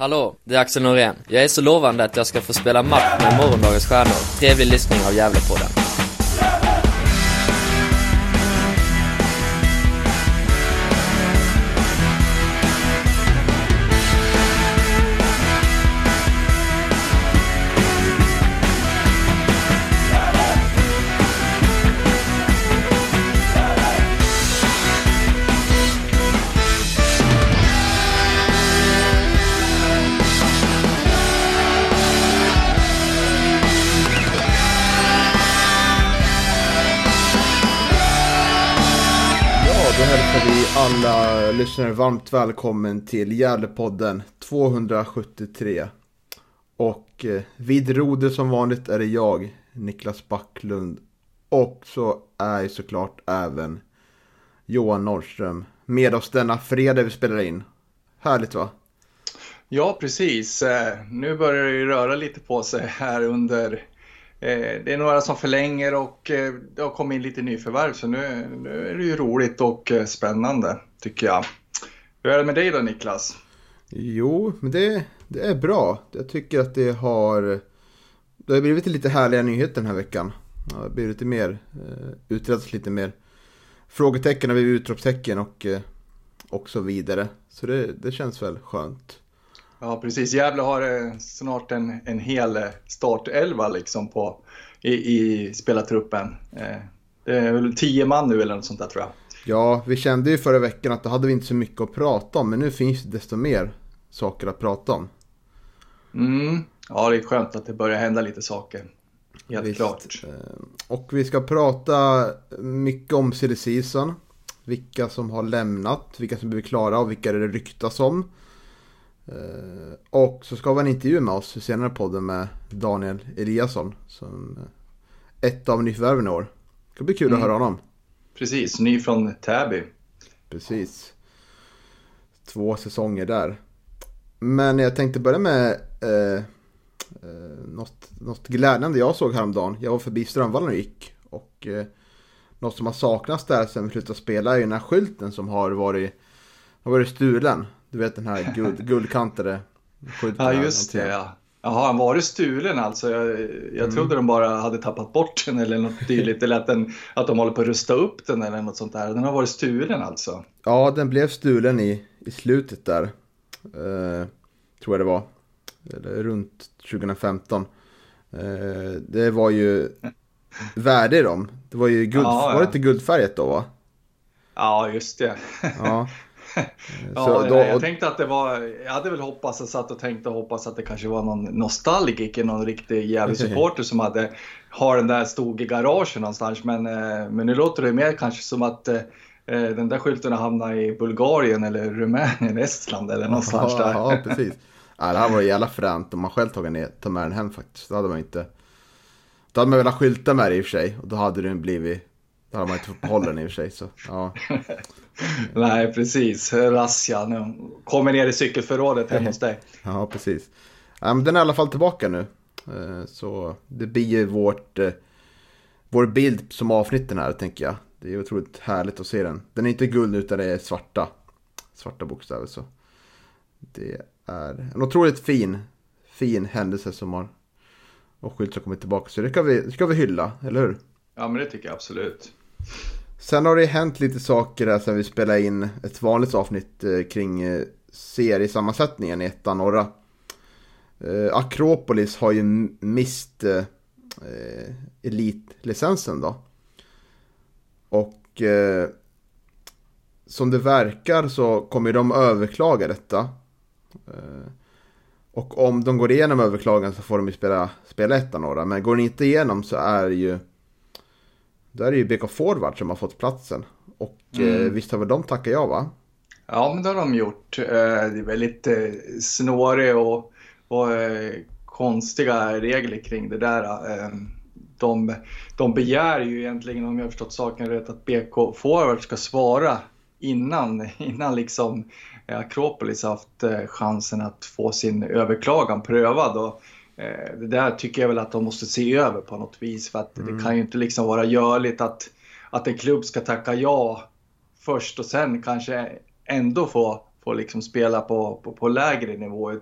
Hallå, det är Axel Norén. Jag är så lovande att jag ska få spela match med morgondagens stjärnor. Trevlig lyssning av Gävlepodden. Lyssnare varmt välkommen till Gävlepodden 273. Och eh, vid rodet som vanligt är det jag, Niklas Backlund. Och så är ju såklart även Johan Norrström med oss denna fredag vi spelar in. Härligt va? Ja, precis. Eh, nu börjar det ju röra lite på sig här under... Eh, det är några som förlänger och det har kommit in lite nyförvärv så nu, nu är det ju roligt och spännande tycker jag. Hur är det med dig då Niklas? Jo, men det, det är bra. Jag tycker att det har... Det har blivit lite härliga nyheter den här veckan. Det har blivit lite mer, eh, utretts lite mer. Frågetecken har blivit utropstecken och, eh, och så vidare. Så det, det känns väl skönt. Ja, precis. Gävle har eh, snart en, en hel startelva liksom på, i, i spelartruppen. Det är väl tio man nu eller något sånt där tror jag. Ja, vi kände ju förra veckan att då hade vi inte så mycket att prata om. Men nu finns det desto mer saker att prata om. Mm. Ja, det är skönt att det börjar hända lite saker. Helt Visst. klart. Eh, Och vi ska prata mycket om silly season. Vilka som har lämnat, vilka som blir klara och vilka det ryktas om. Eh, Och så ska vi ha en intervju med oss senare i podden med Daniel Eliasson. Som eh, ett av nyförvärven i år. Det ska bli kul att Mm. höra honom. Precis, ny från Täby. Precis. Två säsonger där. Men jag tänkte börja med eh, eh, något, något glädjande jag såg häromdagen. Jag var förbi Strömvallen och gick. Och eh, något som har saknats där sen vi slutade spela är ju den här skylten som har varit, har varit stulen. Du vet den här guld, guldkantade skylten. Ja, just det. Ja. Jaha, han var det stulen alltså? Jag, jag Mm. trodde de bara hade tappat bort den eller något dylikt. eller att, den, att de håller på att rusta upp den eller något sånt där. Den har varit stulen alltså? Ja, den blev stulen i, i slutet där. Eh, tror jag det var. Eller runt 2015. Eh, det var ju värde i dem. Det var ju guld, Ja, ja. var det inte guldfärgat då va? Ja, just det. Ja. Ja, då- jag tänkte att det var, jag hade väl hoppats, jag satt och tänkte och hoppas att det kanske var någon nostalgiker, någon riktig jävla supporter som hade, har den där stod i garaget någonstans. Men, eh, men nu låter det mer kanske som att eh, eh, den där skylten har hamnat i Bulgarien eller Rumänien, Estland eller någonstans där. ja, precis. Ja, det här var jävla fränt om man själv tagit ner, tagit med den hem faktiskt. Då hade man inte... Då hade man velat skylta med det i och för sig. Och då hade den blivit... Då hade man inte fått behålla den i och för sig. Så, ja. Nej, precis. Razzia. Nu kommer ner i cykelförrådet hemma hos dig. Ja, precis. Den är i alla fall tillbaka nu. Eh, Så det blir ju vårt, eh, vår bild som avsnitten här, tänker jag. Det är otroligt härligt att se den. Den är inte guld utan det är svarta. Svarta bokstäver. Så det är en otroligt fin, fin händelse som har och skylt har kommit tillbaka. Så det ska vi, det ska vi hylla, eller hur? Ja, men det tycker jag absolut. Sen har det hänt lite saker där sen vi spelade in ett vanligt avsnitt eh, kring eh, seriesammansättningen i ettan norra. Eh, Akropolis har ju mist eh, elitlicensen då. Och eh, som det verkar så kommer de överklaga detta. Eh, och om de går igenom överklagan så får de ju spela, spela ettan norra. Men går den inte igenom så är det ju då är det ju BK Forward som har fått platsen. Och eh, Mm. visst har väl de tackat ja va? Ja, men det har de gjort. Eh, Det är väldigt eh, snåriga och, och eh, konstiga regler kring det där. De, de begär ju egentligen, om jag har förstått saken rätt, att BK Forward ska svara innan, innan liksom Akropolis haft chansen att få sin överklagan prövad. Och, det där tycker jag väl att de måste se över på något vis. För att det kan ju inte liksom vara görligt att, att en klubb ska tacka ja först och sen kanske ändå få, få liksom spela på, på, på lägre nivå.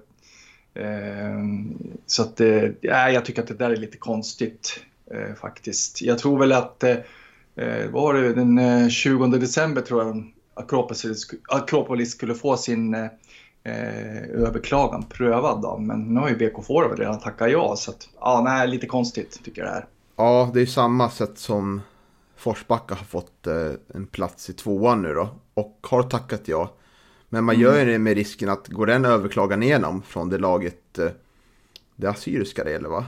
Så att, ja, jag tycker att det där är lite konstigt faktiskt. Jag tror väl att, vad var det, den 20 december tror jag Akropolis, Akropolis skulle få sin eh, överklagan prövad då. Men nu har ju BK Forward redan tackat ja. Så att, ja, nej, lite konstigt tycker jag det här. Ja, det är samma sätt som Forsbacka har fått eh, en plats i tvåan nu då. Och har tackat ja. Men man mm. gör ju det med risken att går den överklagan igenom från det laget, eh, det assyriska det gäller va?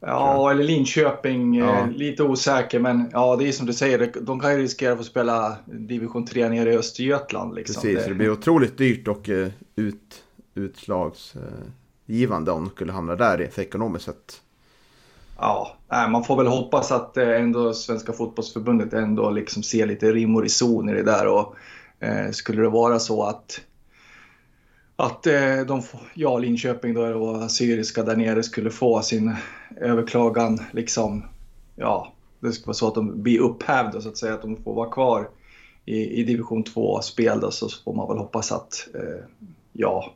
Ja, eller Linköping. Eh, ja. Lite osäker, men ja, det är som du säger. De kan ju riskera att få spela division 3 nere i Östergötland. Liksom. Precis, det... blir otroligt dyrt och uh, ut, utslagsgivande om de skulle hamna där för ekonomiskt sett. Ja, man får väl hoppas att ändå Svenska fotbollsförbundet ändå liksom ser lite rim och reson i det där. Och, eh, skulle det vara så att att eh, de, ja, Linköping då och Assyriska där nere skulle få sin överklagan liksom, ja, det skulle vara så att de blir upphävda så att säga, att de får vara kvar i, i division 2-spel då, så får man väl hoppas att, eh, ja,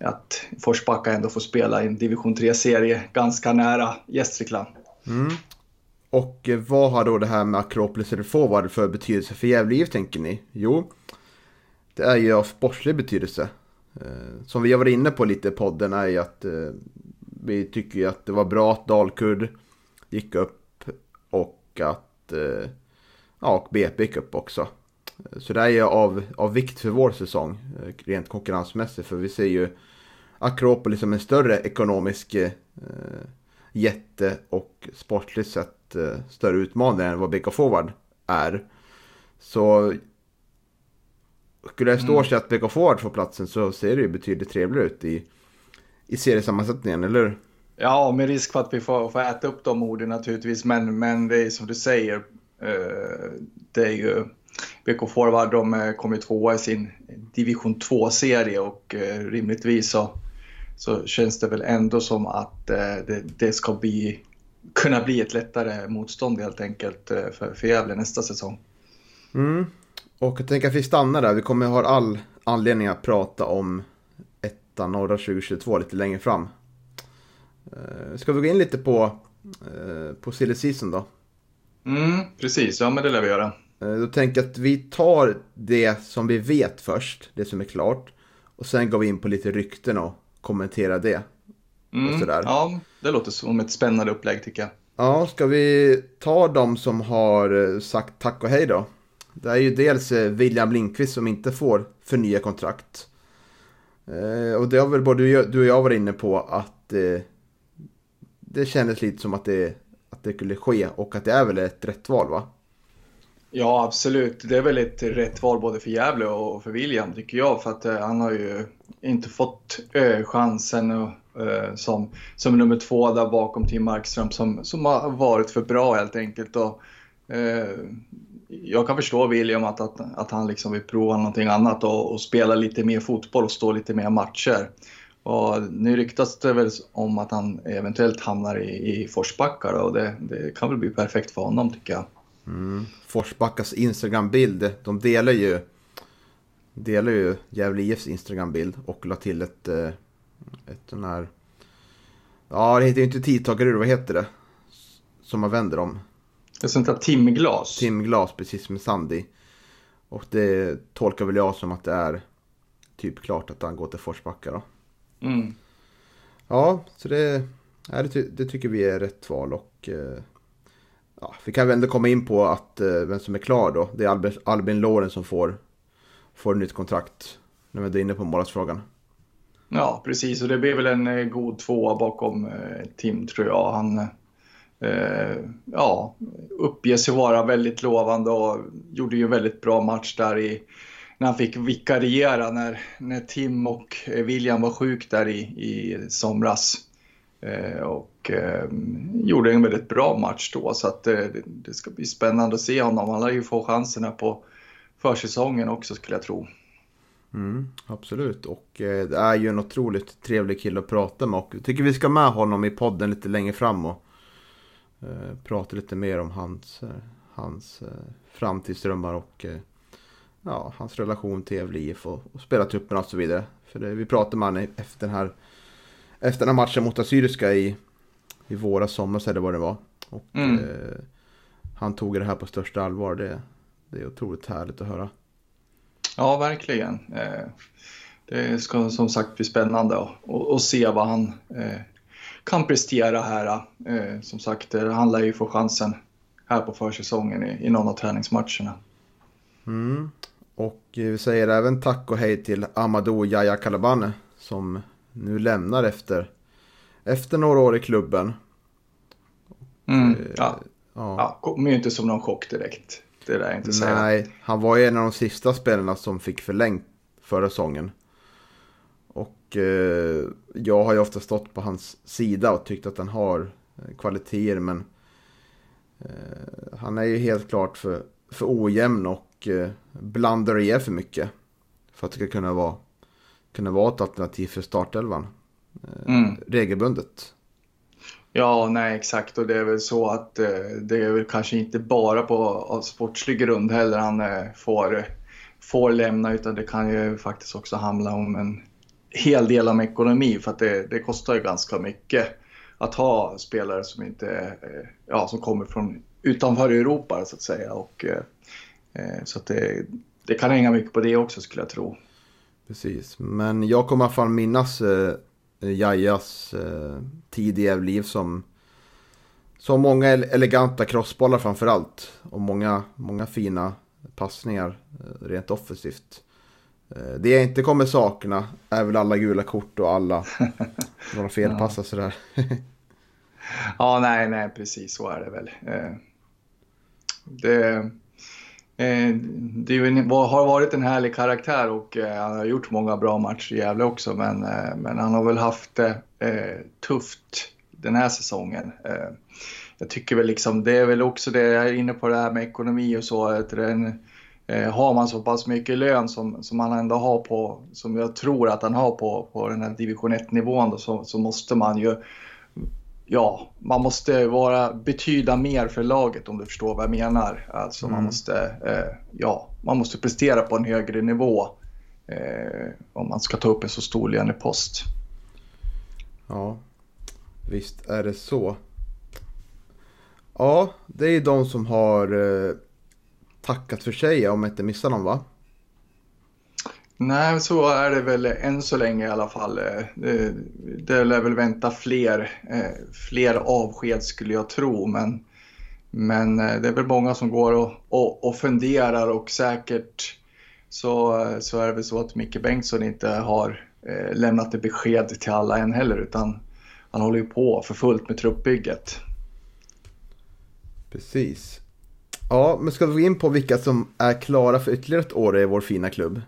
att Forsbacka ändå får spela i en division 3-serie ganska nära Gästrikland. Mm. Och eh, vad har då det här med Akropolis eller Forward för betydelse för Gävle tänker ni? Jo, det är ju av sportslig betydelse. Eh, som vi har varit inne på lite i podden är ju att eh, vi tycker ju att det var bra att Dalkurd gick upp och att eh, ja, och BP gick upp också. Så det är ju av, av vikt för vår säsong rent konkurrensmässigt för vi ser ju Akropolis som en större ekonomisk eh, jätte och sportligt sett eh, större utmanare än vad BK Forward är. Så skulle det stå mm. sig att BK Forward får platsen så ser det ju betydligt trevligare ut i, i seriesammansättningen, eller hur? Ja, med risk för att vi får, får äta upp de orden naturligtvis. Men, men det är som du säger, eh, det är ju BK Forward, de eh, kom ju tvåa i sin division 2-serie och eh, rimligtvis så, så känns det väl ändå som att eh, det, det, ska bli, kunna bli ett lättare motstånd helt enkelt eh, för, för Gävle nästa säsong. Mm. Och jag tänker att vi stannar där. Vi kommer ha all anledning att prata om ettan norra 2022 lite längre fram. Uh, ska vi gå in lite på, uh, på silly season då? Mm, precis, ja men det lär vi göra. Uh, då tänker jag att vi tar det som vi vet först, det som är klart. Och sen går vi in på lite rykten och kommenterar det. Mm, sådär. Ja, det låter som ett spännande upplägg tycker jag. Ja, ska vi ta de som har sagt tack och hej då? Det är ju dels eh, William Lindqvist som inte får förnya kontrakt. Eh, och det har väl både du och jag varit inne på att eh, det kändes lite som att det, att det skulle ske och att det är väl ett rätt val va? Ja absolut, det är väl ett rätt val både för Gävle och för William tycker jag för att han har ju inte fått chansen och, som, som nummer två där bakom Tim Markström som, som har varit för bra helt enkelt. Och, jag kan förstå William att, att, att han liksom vill prova någonting annat och, och, spela lite mer fotboll och stå lite mer matcher. Och nu ryktas det väl om att han eventuellt hamnar i, i Forsbacka och det, det, kan väl bli perfekt för honom tycker jag. Mm. Forsbackas Instagram-bild, de delar ju delar ju Gävle IFs Instagram-bild och la till ett, eh, ett sån här, ja det heter ju inte tidtagare, vad heter det? Som man vänder om. Ett sånt där timglas. Timglas, precis som Sandy. Och det tolkar väl jag som att det är typ klart att han går till Forsbacka då. Mm. Ja, så det, ja, det, det, tycker vi är rätt val och eh, ja, vi kan väl ändå komma in på att eh, vem som är klar då. Det är Albin, Albin Loren som får, får nytt kontrakt. När vi är inne på målvaktsfrågan. Ja, precis. Och det blir väl en eh, god tvåa bakom Tim tror jag. Han Eh, ja, uppger sig vara väldigt lovande och gjorde ju en väldigt bra match där i, när han fick vikariera när, när Tim och William var sjuk där i, i somras. Eh, och eh, gjorde en väldigt bra match då så att eh, det ska bli spännande att se honom. Han lär ju få chanserna på försäsongen också skulle jag tro. Mm, absolut, och eh, det är ju en otroligt trevlig kille att prata med och jag tycker vi ska med honom i podden lite längre fram och Eh, prata lite mer om hans, eh, hans eh, framtidsdrömmar och ja, hans relation till IF och, och spelartrupperna och så vidare. För det, vi pratade med honom efter den här efter den här matchen mot Assyriska i, i våra somras eller vad det var. Och mm. eh, han tog det här på största allvar. Det, det är otroligt härligt att höra. Ja, verkligen. Eh, det ska som sagt bli spännande att se vad han eh, kan prestera här. Eh, som sagt, han lär ju få chansen här på försäsongen i, i någon av träningsmatcherna. Mm. Och vi säger även tack och hej till Amadou Yahya Kalabane som nu lämnar efter, efter några år i klubben. Mm, ja. Ja. ja, kommer ju inte som någon chock direkt. Det är inte säga. Nej, han var ju en av de sista spelarna som fick förlängt förra säsongen. Och eh, jag har ju ofta stått på hans sida och tyckt att han har eh, kvaliteter men eh, han är ju helt klart för, för ojämn och eh, blandar i för mycket. För att det ska kunna vara, kunna vara ett alternativ för startelvan. Eh, mm. Regelbundet. Ja, nej exakt och det är väl så att eh, det är väl kanske inte bara på sportslig grund heller han eh, får, får lämna utan det kan ju faktiskt också handla om en hel del om ekonomi för att det, det kostar ju ganska mycket att ha spelare som inte eh, ja, som kommer från utanför Europa så att säga. Och, eh, eh, så att det, det kan hänga mycket på det också skulle jag tro. Precis, men jag kommer i alla fall minnas eh, eh Jajas eh, tid i liv som, som många eleganta crossbollar framför allt. Och många, många fina passningar eh, rent offensivt. Eh, det jag inte kommer sakna är väl alla gula kort och alla några felpassar ja. sådär. ja, nej, nej, precis så är det väl. Eh, det, Eh, det har varit en härlig karaktär och han har gjort många bra matcher i Gävle också men, men han har väl haft det tufft den här säsongen. Jag tycker väl liksom, det är väl också det, jag är inne på det här med ekonomi och så, att den, har man så pass mycket lön som, som han ändå har på, som jag tror att han har på, på den här division 1 nivån då, så, så måste man ju ja, man måste vara, betyda mer för laget om du förstår vad jag menar. Alltså mm. man, måste, eh, ja, man måste prestera på en högre nivå eh, om man ska ta upp en så stor lönepost. Ja, visst är det så. Ja, det är de som har eh, tackat för sig om jag inte missar någon va? Nej, så är det väl än så länge i alla fall. Eh, det, det lär väl vänta fler, eh, fler avsked skulle jag tro. Men, men eh, det är väl många som går och, och, och funderar och säkert så, så är det väl så att Micke Bengtsson inte har lämnat ett besked till alla än heller utan han håller ju på för fullt med truppbygget. Precis. Ja, men ska vi gå in på vilka som är klara för ytterligare ett år i vår fina klubb?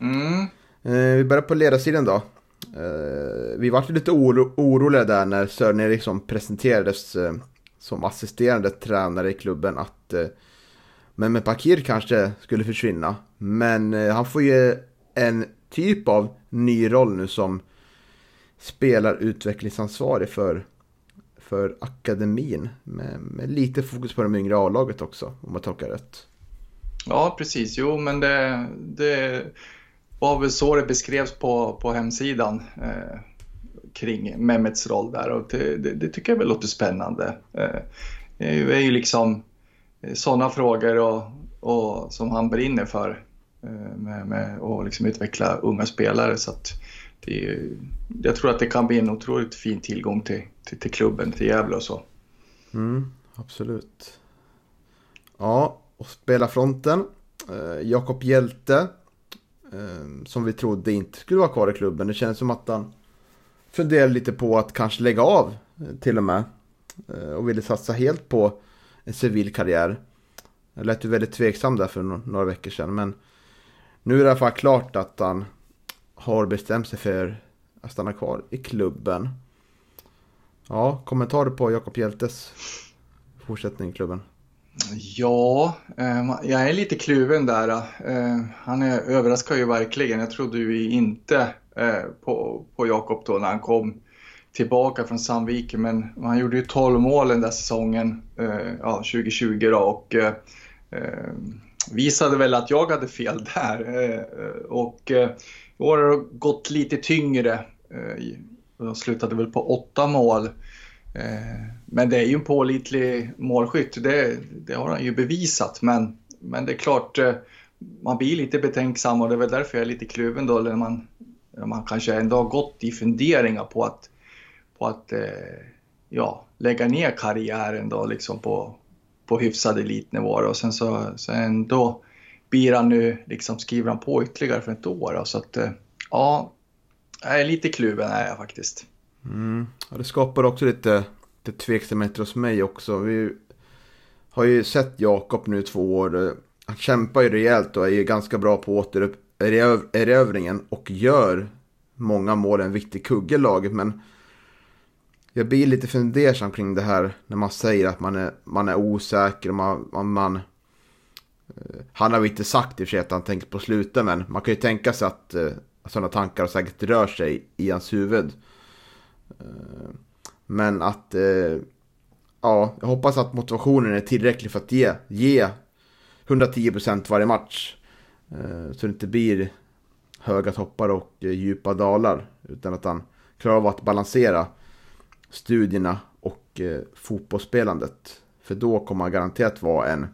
Mm. Eh, vi börjar på ledarsidan då. Eh, vi var lite oro oroliga där när Sören Eriksson presenterades eh, som assisterande tränare i klubben att Mehmet Bakir kanske skulle försvinna. Men han får ju en typ av ny roll nu som spelar utvecklingsansvarig för, för akademin. Med, med lite fokus på de yngre A-laget också, om jag tolkar rätt. Ja, precis. Jo, men det, det var väl så det beskrevs på, på hemsidan eh, kring Mehmets roll där och det, det, det, tycker jag väl låter spännande. Eh, eh det är ju liksom eh, sådana frågor och, och, som han brinner för eh, med, med att liksom utveckla unga spelare så att det, jag tror att det kan bli en otroligt fin tillgång till, till, till klubben, till Gävle och så. Mm, absolut. Ja, och spela fronten. Eh, Jakob Hjälte Eh, som vi trodde inte skulle vara kvar i klubben. Det känns som att han funderade lite på att kanske lägga av eh, till och med. Eh, och ville satsa helt på en civil karriär. Jag lät ju väldigt tveksam där för några veckor sedan. Men nu är det i alla fall klart att han har bestämt sig för att stanna kvar i klubben. Ja, kommentarer på Jakob Hjeltes fortsättning i klubben? Ja, eh, jag är lite kluven där. Eh, han är, överraskar ju verkligen. Jag trodde ju inte eh, på, på Jakob då när han kom tillbaka från Sandviken. Men han gjorde ju 12 mål den där säsongen, eh, ja, 2020 då, och eh, eh, visade väl att jag hade fel där. och i år har det gått lite tyngre eh, de slutade väl på åtta mål. Eh, men det är ju en pålitlig målskytt, det, det har han ju bevisat. Men, men det är klart, eh, man blir lite betänksam och det är väl därför jag är lite kluven då när man, när man kanske ändå har gått i funderingar på att, på att ja, lägga ner karriären då liksom på, på hyfsad elitnivå. Och sen så, så ändå blir han nu, liksom skriver han på ytterligare för ett år. Då, så att eh, ja, jag är lite kluven är jag faktiskt. Mm. Ja, det skapar också lite, lite tveksamheter hos mig också. Vi har ju sett Jakob nu två år. Han kämpar ju rejält och är ju ganska bra på återerövringen och gör många mål, en viktig kugge i laget. Men jag blir lite fundersam kring det här när man säger att man är, man är osäker. Och man, man, man, Eh, han har ju inte sagt i och för sig att han tänker på att sluta, men man kan ju tänka sig att eh, sådana tankar säkert rör sig i hans huvud. Eh, men att, ja, jag hoppas att motivationen är tillräcklig för att ge, ge 110% varje match. Så det inte blir höga toppar och djupa dalar. Utan att han klarar av att balansera studierna och fotbollsspelandet. För då kommer han garanterat vara en,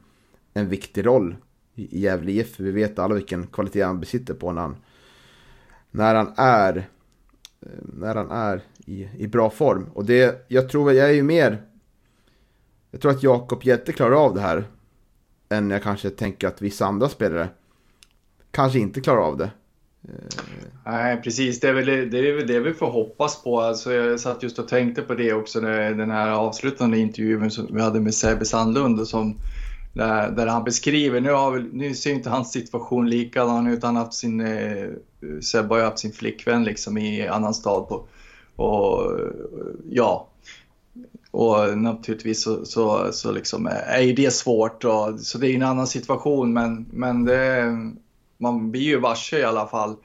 en viktig roll i Gävle IF. Vi vet alla vilken kvalitet han besitter på när han när han är, eh, när han är i, i bra form. Och det, jag tror, jag är ju mer, jag tror att Jakob Jätte klarar av det här. Än jag kanske tänker att vissa andra spelare kanske inte klarar av det. Eh. Nej, precis. Det är, väl det, är väl det vi får hoppas på. Alltså, jag satt just och tänkte på det också, när den här avslutande intervjun som vi hade med Sebbe Sandlund som där, där han beskriver, nu, har vi, nu ser inte hans situation likadan ut, han har haft sin, eh, Sebbe har ju haft sin flickvän liksom i annan stad på, och ja, och naturligtvis så, så, så liksom är ju det svårt, och, så det är en annan situation. Men, men det, man blir ju varse i alla fall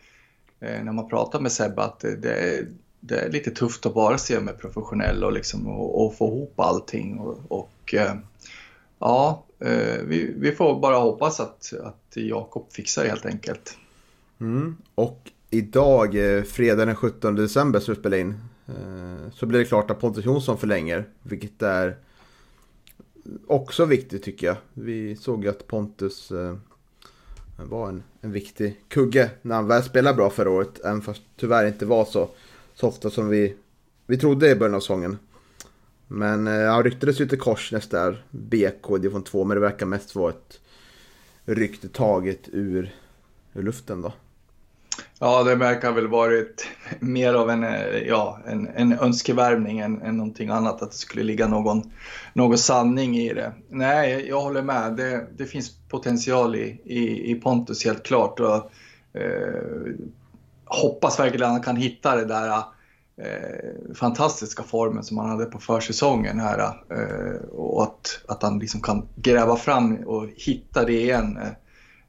eh, när man pratar med Sebbe att det, det, det, är lite tufft att bara se med professionell och, liksom, och, och få ihop allting. Och, och eh, ja, Eh, vi, vi, får bara hoppas att, att Jakob fixar det helt enkelt. Mm. Och idag, eh, fredag den 17 december, så spelar in, eh, så blir det klart att Pontus Jonsson förlänger, vilket är också viktigt tycker jag. Vi såg ju att Pontus var en, en viktig kugge när han väl spelade bra förra året, även fast tyvärr inte var så, så ofta som vi, vi trodde i början av säsongen. Men eh, ja, han ryktades ju till Korsnäs där, BK division 2, men det verkar mest vara ett rykte taget ur, ur luften då. Ja, det verkar väl varit mer av en, eh, ja, en, en önskevärvning än, än någonting annat, att det skulle ligga någon, någon sanning i det. Nej, jag håller med. Det, det finns potential i, i, i Pontus helt klart. Och, eh, hoppas verkligen att han kan hitta det där eh, fantastiska formen som han hade på försäsongen här. Eh, och att, att han liksom kan gräva fram och hitta det igen eh,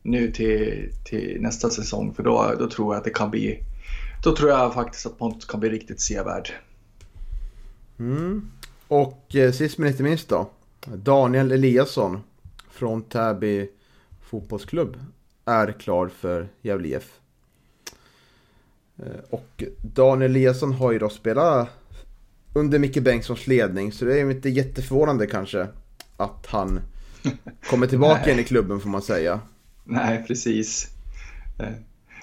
nu till, till nästa säsong. För då, då tror jag att det kan bli, då tror jag faktiskt att Pontus kan bli riktigt sevärd. Mm. Och eh, sist men inte minst då, Daniel Eliasson från Täby fotbollsklubb är klar för Gävle IF. Eh, och Daniel Eliasson har ju då spelat under Micke Bengtssons ledning så det är inte jätteförvånande kanske att han kommer tillbaka in i klubben får man säga. Nej, precis. Eh,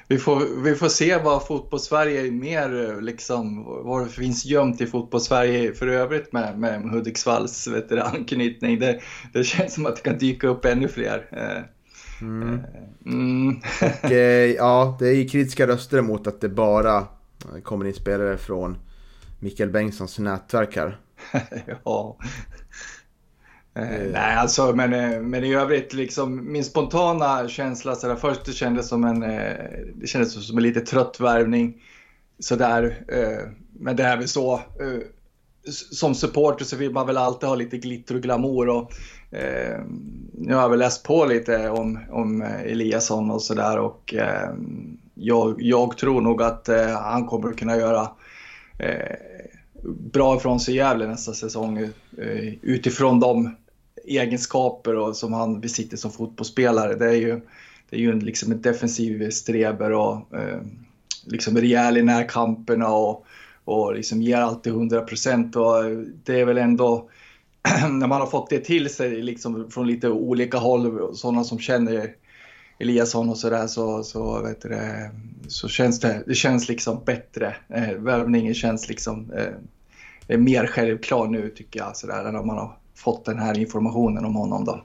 vi får, vi får se vad fotbollssverige mer liksom, vad det finns gömt i fotbollssverige för övrigt med, med Hudiksvalls veteranknytning. Det, det känns som att det kan dyka upp ännu fler. Eh, Mm. Mm. Och, eh, ja, det är ju kritiska röster mot att det bara kommer in spelare från Mikael Bengtssons nätverk här. ja. Eh, nej, alltså, men, eh, men i övrigt, liksom, min spontana känsla, så där, först det kändes som en, eh, det kändes som en lite trött värvning. Sådär, eh, men det är väl så. Eh, som supporter så vill man väl alltid ha lite glitter och glamour. Och, eh, nu har jag väl läst på lite om, om Eliasson och sådär och eh, jag, jag, tror nog att eh, han kommer kunna göra eh, bra ifrån sig i Gävle nästa säsong eh, utifrån de egenskaper och, som han besitter som fotbollsspelare. Det är ju, det är ju liksom en defensiv streber och eh, liksom rejäl i närkamperna och och liksom ger alltid 100 procent. Eh, det är väl ändå när man har fått det till sig liksom från lite olika håll, sådana som känner Eliasson och sådär så, så, vet du, så känns det, det känns liksom bättre. Eh, värvningen känns liksom eh, mer självklar nu tycker jag, sådär, än om man har fått den här informationen om honom då.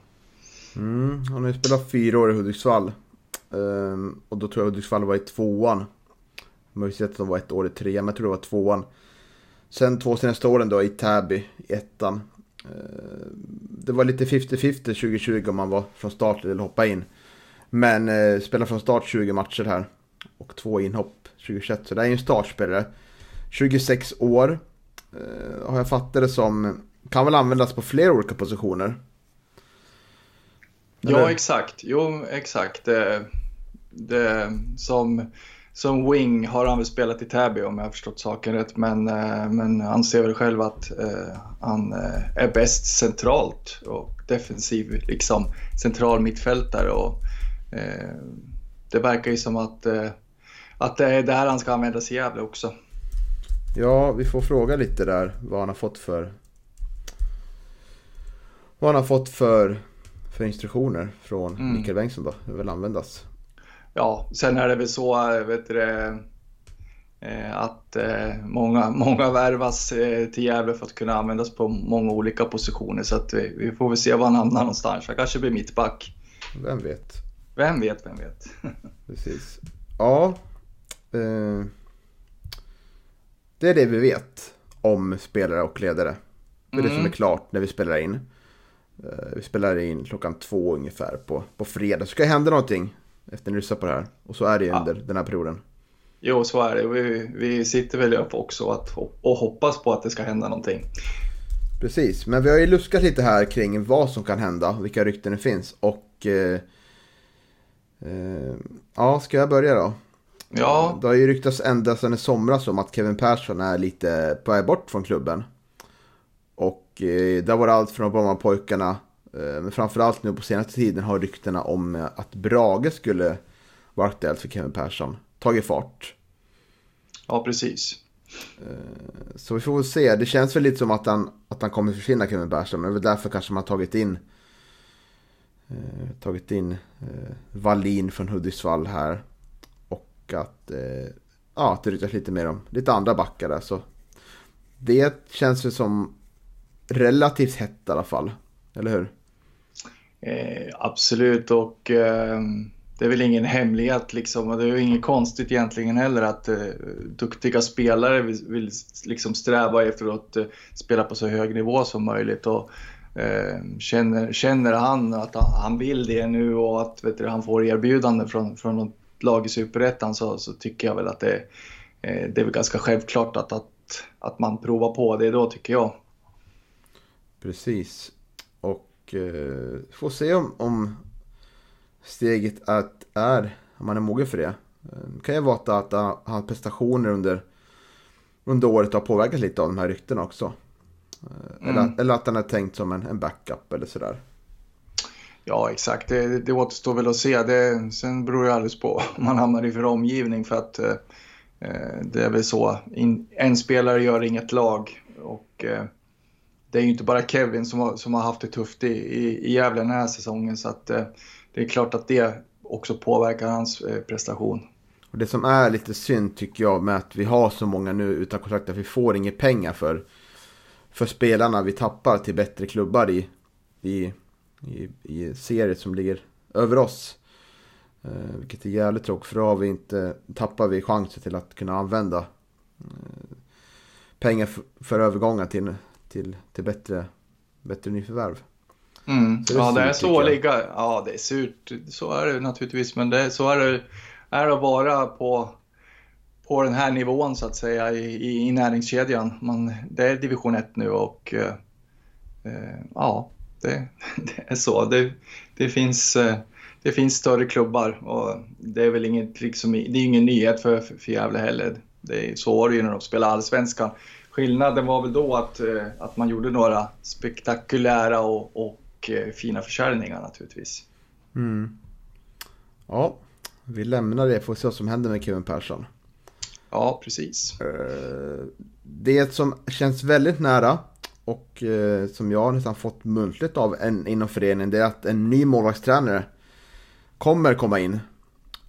Mm, han har ju spelat fyra år i Hudiksvall. Um, och då tror jag Hudiksvall var i tvåan. Man att de var ett år i trean, men jag tror det var tvåan. Sen två senaste åren då i Täby, i ettan. Uh, det var lite 50-50 2020 om man var från start eller hoppade in. Men uh, spelade från start 20 matcher här. Och två inhopp 2021, så det är ju en startspelare. 26 år. Uh, har jag fattat det som. Kan väl användas på flera olika positioner. Ja, exakt. Jo, exakt. Det, det, som, som wing har han väl spelat i Täby om jag har förstått saken rätt. Men, eh, men han ser väl själv att eh, han eh, är bäst centralt och defensiv, liksom central mittfältare. Och, eh, det verkar ju som att, eh, att det är där han ska användas i Gävle också. Ja, vi får fråga lite där vad han har fått för vad han har fått för för instruktioner från mm. Mikael Bengtsson då? Hur vill användas? Ja, sen är det väl så vet du, eh, att eh, många, många värvas eh, till Gävle för att kunna användas på många olika positioner. Så att vi, vi får väl se var han hamnar någonstans. Han kanske blir mittback. Vem vet? Vem vet, vem vet. Precis. Ja. Eh, det är det vi vet om spelare och ledare. Det är mm. det som är klart när vi spelar in. Eh, vi spelar in klockan två ungefär på, på fredag. Så ska det hända någonting efter ni lyssnar på det här. Och så är det ju under den här perioden. Jo, så är det. Vi, vi sitter väl upp också att, och hoppas på att det ska hända någonting. Precis, men vi har ju luskat lite här kring vad som kan hända, vilka rykten det finns. Och eh, eh, ja, ska jag börja då? Ja. Det har ju ryktats ända sedan i somras om att Kevin Persson är lite på väg bort från klubben. Och eh, där var det allt från Brommapojkarna, men framförallt nu på senaste tiden har ryktena om att Brage skulle vara aktuellt för Kevin Persson tagit fart. Ja, precis. Eh, så vi får väl se. Det känns väl lite som att han, att han kommer försvinna Kevin Persson. Men det är väl därför kanske man har tagit in eh, tagit in eh, Wallin från Hudiksvall här. Och att, eh, ja, att det ryktas lite mer om lite andra backar där. Så det känns väl som relativt hett i alla fall. Eller hur? Eh, absolut och eh, det är väl ingen hemlighet liksom. Och det är ju inget konstigt egentligen heller att eh, duktiga spelare vill, vill liksom sträva efter att eh, spela på så hög nivå som möjligt. Och, eh, känner, känner han att han vill det nu och att vet du, han får erbjudande från, från något lag i Superettan så, så tycker jag väl att det, eh, det är väl ganska självklart att, att, att man provar på det då tycker jag. Precis. Och eh, får se om, om steget att är, om man är mogen för det. Det eh, kan ju vara att, hans prestationer under, under året har påverkat lite av de här ryktena också. Eh, mm. Eller, eller att han är tänkt som en, en backup eller sådär. Ja, exakt. Det, det återstår väl att se. Det, sen beror det alldeles på om man hamnar i för omgivning. För att eh, det är väl så. In, en spelare gör inget lag. Och eh, det är ju inte bara Kevin som har, som har haft det tufft i, i, i Gävle den här säsongen. Så att, eh, det är klart att det också påverkar hans eh, prestation. Och det som är lite synd tycker jag med att vi har så många nu utan kontrakt att vi får inga pengar för, för spelarna vi tappar till bättre klubbar i, i, i, i serier som ligger över oss. Eh, vilket är jävligt tråkigt för då har vi inte, tappar vi chansen till att kunna använda eh, pengar för, för övergångar till, till, till bättre, bättre nyförvärv. Mm. Det ja, det är så ligga. Ja, det är surt. Så är det naturligtvis. Men det, så är det, är det att vara på, på den här nivån så att säga i, i, näringskedjan. Man, det är division 1 nu och eh, eh, ja, det, det, är så. Det, det, finns, eh, det finns större klubbar och det är väl inget, liksom, det är ingen nyhet för, för, för Gävle heller. Det är, så var det ju när de spelade allsvenskan. Skillnaden var väl då att, eh, att man gjorde några spektakulära och, och eh, fina försäljningar naturligtvis. Mm. Ja, vi lämnar det. Får se vad som händer med Kevin Persson. Ja, precis. Eh, det som känns väldigt nära och som jag nästan fått muntligt av en inom föreningen det är att en ny målvaktstränare kommer komma in.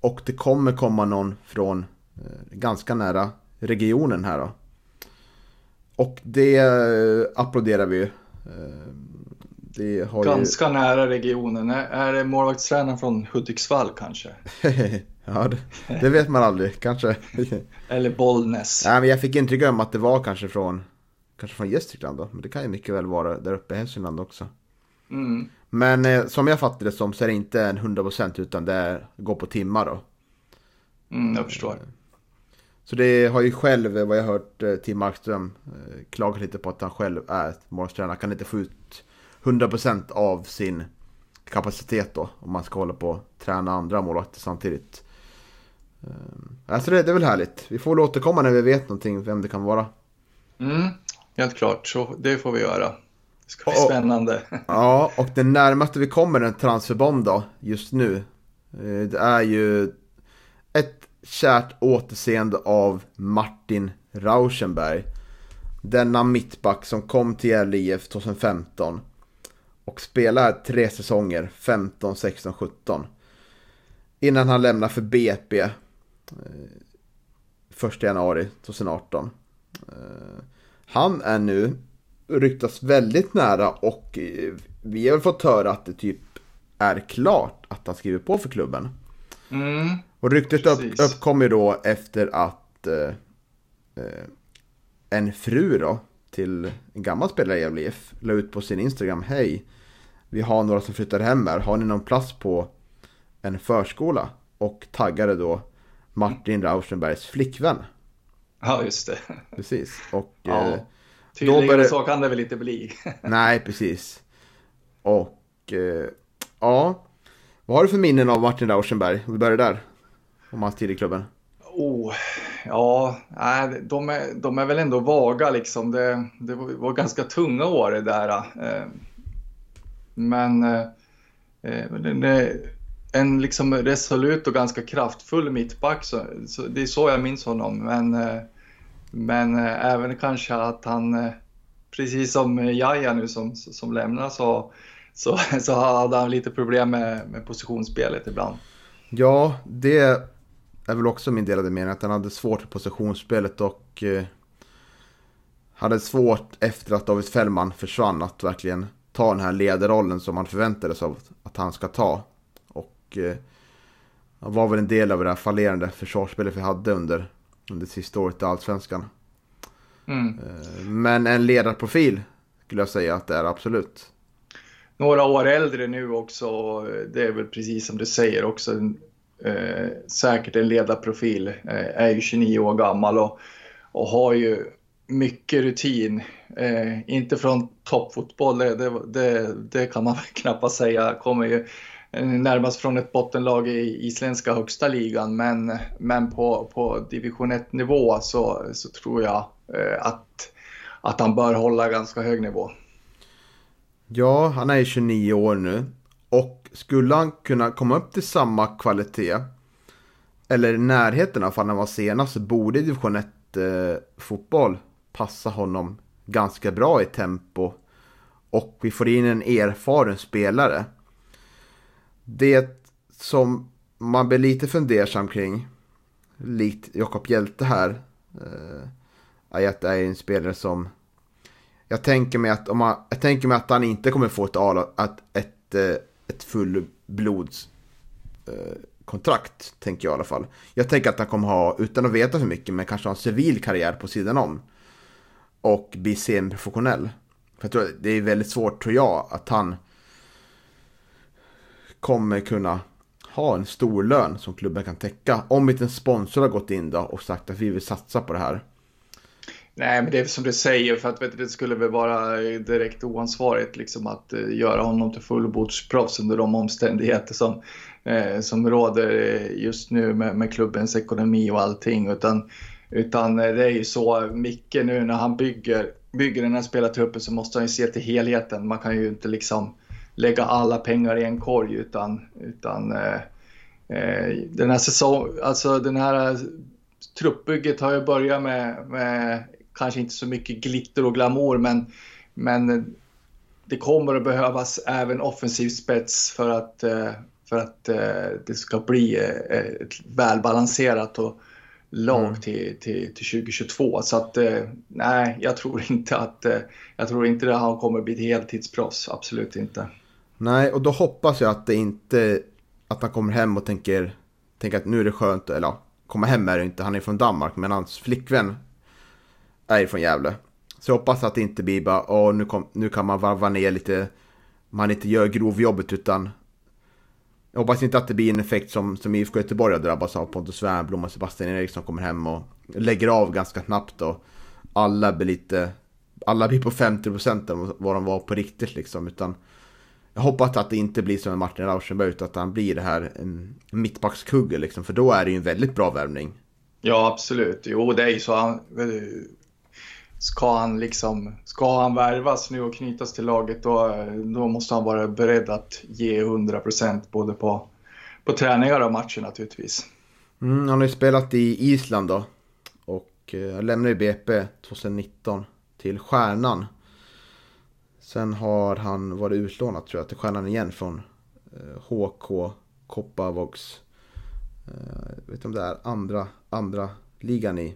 Och det kommer komma någon från ganska nära regionen här då. Och det applåderar vi ju. Ganska ju... nära regionen. Är det målvaktstränaren från Hudiksvall kanske? ja, det, det, vet man aldrig. Kanske. Eller Bollnäs. Nej, men jag fick intryck om att det var kanske från, kanske från Gästrikland då. Men det kan ju mycket väl vara där uppe i Hälsingland också. Mm. Men eh, som jag fattar det som så är det inte en 100% utan det är, går på timmar då. Mm, jag förstår. Så det har ju själv, vad jag har hört, eh, Tim Markström eh, klagat lite på att han själv är målvaktstränare. Han kan inte få ut 100% av sin kapacitet då. Om man ska hålla på och träna andra målvakter samtidigt. Alltså det, det är väl härligt. Vi får väl återkomma när vi vet någonting vem det kan vara. Mm, helt klart. Så det får vi göra. Det ska bli spännande. Ja, och det närmaste vi kommer en transferbomb då, just nu. Eh, det är ju kärt återseende av Martin Rauschenberg. Denna mittback som kom till Gävle IF 2015. Och spelar tre säsonger, 15, 16, 17. Innan han lämnar för BP. Eh, 1 januari 2018. Eh, han är nu ryktas väldigt nära och eh, vi har fått höra att det typ är klart att han skriver på för klubben. Mm, och ryktet upp, uppkom ju då efter att eh, eh, en fru då till en gammal spelare i Gävle IF la ut på sin Instagram Hej, vi har några som flyttar hem här, har ni någon plats på en förskola? Och taggade då Martin Rauschenbergs flickvän. Ja, just det. Precis. Och ja. eh, Tydligen började... så kan det väl inte bli. Nej, precis. Och eh, ja, vad har du för minnen av Martin Rauschenberg? Vi börjar där. Om hans tid i klubben. Oh, ja, nej, de, är, de är väl ändå vaga liksom. Det, det var ganska tunga år det där. Eh, men eh, eh en liksom resolut och ganska kraftfull mittback, så, så, det är så jag minns honom. Men men även kanske att han, precis som Jaja nu som, som lämnar, så, så, så hade han lite problem med, med positionsspelet ibland. Ja, det är väl också min delade mening, att han hade svårt med positionsspelet och eh, hade svårt efter att David Fällman försvann att verkligen ta den här ledarrollen som man förväntades av att han ska ta. Och eh, han var väl en del av det här fallerande försvarsspelet vi hade under under sista året i Allsvenskan. Mm. Eh, men en ledarprofil skulle jag säga att det är absolut. Några år äldre nu också. Det är väl precis som du säger också. Eh, säkert en ledarprofil. Eh, är ju 29 år gammal och, och har ju mycket rutin. Eh, inte från toppfotboll, det, det, det, kan man knappast säga. Kommer ju eh, närmast från ett bottenlag i isländska högsta ligan. Men, men på, på division 1-nivå så, så tror jag eh, att, att han bör hålla ganska hög nivå. Ja, han är 29 år nu. Och skulle han kunna komma upp till samma kvalitet, eller i närheten av när han var senast, så borde division 1 eh, fotboll passa honom ganska bra i tempo. Och vi får in en erfaren spelare. Det som man blir lite fundersam kring, likt Jakob Hjälte här, eh, är att det är en spelare som jag tänker mig att, om man, jag tänker mig att han inte kommer få ett, ett, ett, ett fullblods eh, kontrakt, tänker jag i alla fall. Jag tänker att han kommer ha, utan att veta för mycket, men kanske ha en civil karriär på sidan om. Och bli semiprofessionell. För jag tror det är väldigt svårt, tror jag, att han kommer kunna ha en stor lön som klubben kan täcka. Om inte en sponsor har gått in då och sagt att vi vill satsa på det här. Nej, men det är som du säger, för att vet, det skulle väl vara direkt oansvarigt liksom, att uh, göra honom till fullbordsproffs under de omständigheter som, uh, som råder eh, just nu med, med, klubbens ekonomi och allting. Utan, utan det är ju så, Micke nu när han bygger, bygger den här spelartruppen så måste han ju se till helheten. Man kan ju inte liksom lägga alla pengar i en korg utan, utan eh, den här säsong, alltså den här truppbygget har ju börjat med, med kanske inte så mycket glitter och glamour men, men det kommer att behövas även offensiv spets för att, eh, för att eh, det ska bli eh, ett välbalanserat och lag mm. till, till, till 2022. Så att nej, jag tror inte att jag tror inte att han kommer bli ett heltidsproffs. Absolut inte. Nej, och då hoppas jag att det inte att han kommer hem och tänker, tänker att nu är det skönt, eller ja, komma hem är det inte, han är från Danmark, men hans flickvän är från Gävle. Så jag hoppas att det inte blir bara, åh nu, kom, nu kan man varva ner lite, man inte gör grovjobbet utan jag hoppas inte att det blir en effekt som, som IFK Göteborg har drabbats av. Pontus Wernbloom och Sebastian Eriksson kommer hem och lägger av ganska snabbt och alla blir lite, alla blir på 50% av vad de var på riktigt liksom. Utan jag hoppas att det inte blir som med Martin Rauschenberg utan att han blir det här mm, mittbackskugge liksom. För då är det ju en väldigt bra värvning. Ja absolut, jo det är ju så. Han, eh, ska han liksom, ska han värvas nu och knytas till laget då, då måste han vara beredd att ge 100% både på, på träningar och matcher naturligtvis. Mm, han har ju spelat i Island då och eh, lämnade ju BP 2019 till Stjärnan. Sen har han varit utlånad tror jag till Stjärnan igen från HK Kopparvågs. Eh, jag eh, vet inte om det är andra, andra ligan i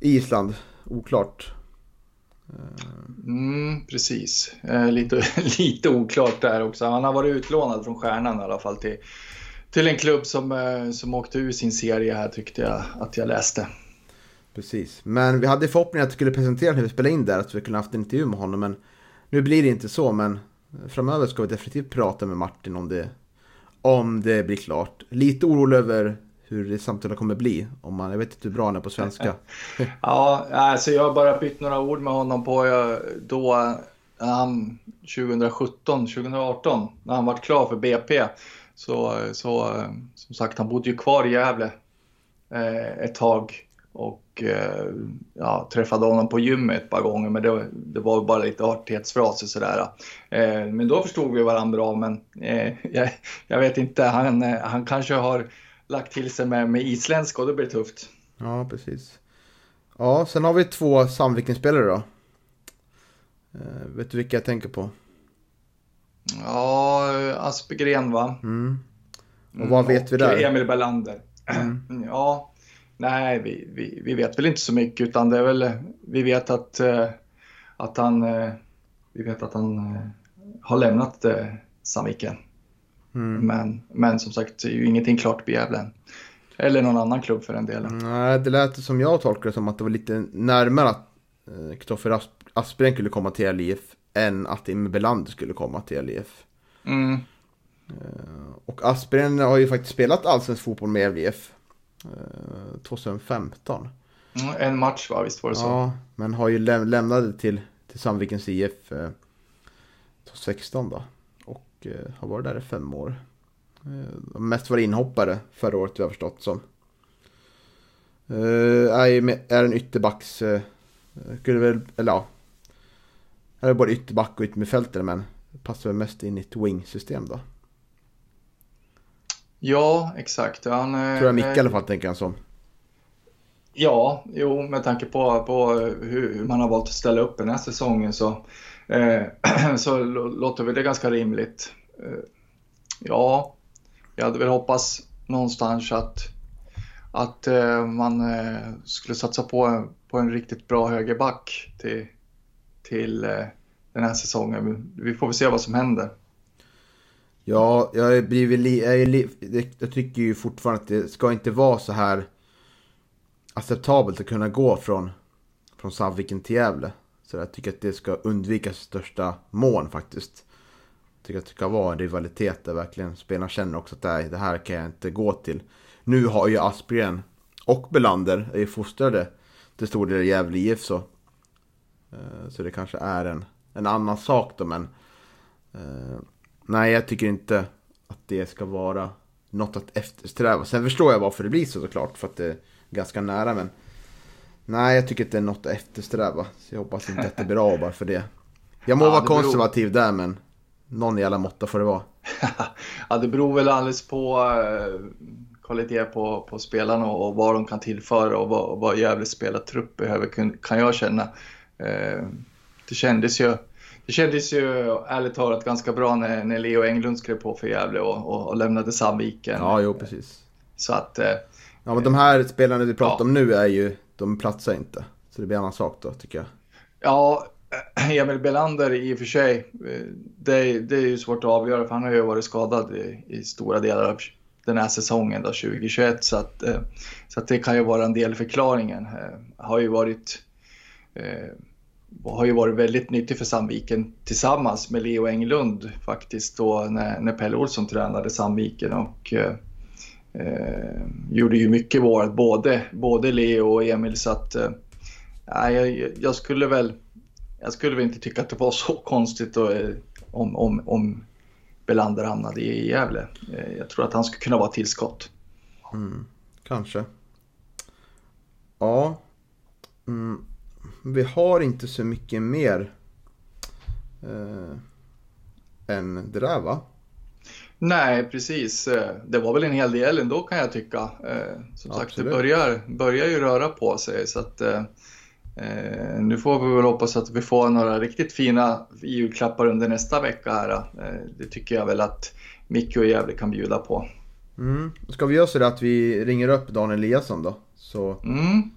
Island oklart. Mm, precis, eh, lite, lite oklart där också. Han har varit utlånad från Stjärnan i alla fall till, till en klubb som, eh, som åkte ur sin serie här tyckte jag att jag läste. Precis, men vi hade förhoppningen att vi skulle presentera när vi spelade in där, att vi kunde haft en intervju med honom. Men nu blir det inte så, men framöver ska vi definitivt prata med Martin om det, om det blir klart. Lite orolig över hur det samtalet kommer bli. Om man, jag vet inte hur bra han är på svenska. ja, alltså jag har bara bytt några ord med honom på då han 2017, 2018 när han var klar för BP. Så, så som sagt, han bodde ju kvar i Gävle eh, ett tag och eh, ja, träffade honom på gymmet ett par gånger men det, det var bara lite artighetsfraser sådär. Eh, men då förstod vi varandra bra men eh, jag, jag, vet inte, han, han kanske har lagt till sig med, med isländska och då blir det tufft. Ja, precis. Ja, sen har vi två Sandviken-spelare då. Uh, vet du vilka jag tänker på? Ja, Aspegren va? Mm. Och vad vet vi där? Och Emil Berlander. Mm. Ja, nej vi, vi, vi, vet väl inte så mycket utan det är väl, vi vet att, uh, att han, uh, vi vet att han har lämnat Sandviken. Mm. Men, men som sagt, det är ju ingenting klart på Gävle. Eller någon annan klubb för den delen. Nej, det lät som jag tolkade det som att det var lite närmare att Kristoffer eh, Aspgren skulle komma till LIF än att Imre Belander skulle komma till LIF. Mm. Eh, och Aspgren har ju faktiskt spelat allsvensk fotboll med LIF 2015. Eh, mm, en match va, visst var det så? Ja, men har ju läm lämnade till, till Sandvikens IF 2016 då och eh, har varit där i fem år. Eh, mest varit inhoppare förra året, vi har förstått som. Eh, är, en ytterbacks... Skulle väl, eller ja. Är både ytterback och yttermittfältare men passar väl mest in i ett wing-system då. Ja, exakt. Han, Tror jag Micke i alla fall tänker han som. Ja, jo, med tanke på, på hur man har valt att ställa upp den här säsongen så Eh, så låter väl det ganska rimligt. Eh, ja, jag hade väl hoppats någonstans att, att eh, man eh, skulle satsa på, på en riktigt bra högerback till, till eh, den här säsongen. Vi får väl se vad som händer. Ja, jag, blir jag, är, jag tycker ju fortfarande att det ska inte vara så här acceptabelt att kunna gå från, från Sandviken till Gävle. Så jag tycker att det ska undvikas i största mån faktiskt. Jag tycker att det ska vara en rivalitet där verkligen spelarna känner också att nej, det här kan jag inte gå till. Nu har ju Aspgren och Belander är ju fostrade till stor del i Gävle IF så. Eh, så det kanske är en, en annan sak då men. Eh, nej, jag tycker inte att det ska vara något att eftersträva. Sen förstår jag varför det blir så såklart för att det är ganska nära men. Nej, jag tycker inte det är något att eftersträva. Så jag hoppas inte att det blir av bara för det. Jag må ja, vara konservativ beror... där, men någon jävla måtta får det vara. ja, det beror väl alldeles på. Eh, kvalitet på, på spelarna och, och vad de kan tillföra och vad, vad Gävles spelartrupp behöver kan, kan jag känna. Eh, det kändes ju det kändes ju ärligt talat ganska bra när, när Leo Englund skrev på för Gävle och, och, och lämnade Sandviken. Ja, jo precis. Så att... Eh, ja, men de här spelarna vi pratar ja. om nu är ju, de platsar inte. Så det blir en annan sak då, tycker jag. Ja, eh, Emil Belander i och för sig, eh, det, det är ju svårt att avgöra för han har ju varit skadad i, i stora delar av den här säsongen då, 2021. Så, att, eh, så att det kan ju vara en del förklaringen. Har ju varit har ju varit väldigt nyttig för Sandviken tillsammans med Leo Englund faktiskt då när, när Pelle Olsson tränade Sandviken och eh, gjorde ju mycket vårt, både, både Leo och Emil så att eh, jag, jag skulle väl jag skulle väl inte tycka att det var så konstigt då, eh, om, om, om Belander hamnade i Gävle. Eh, jag tror att han skulle kunna vara tillskott. Mm, kanske. Ja. Mm. Vi har inte så mycket mer eh, än det där va? Nej, precis. Eh, det var väl en hel del ändå kan jag tycka. Eh, som Absolut. sagt, det börjar, börjar ju röra på sig. Så att, Eh, nu får vi väl hoppas att vi får några riktigt fina julklappar under nästa vecka här. Eh, det tycker jag väl att Micke och Gävle kan bjuda på. Mm. Ska vi göra så att vi ringer upp Daniel Eliasson då? Så, mm.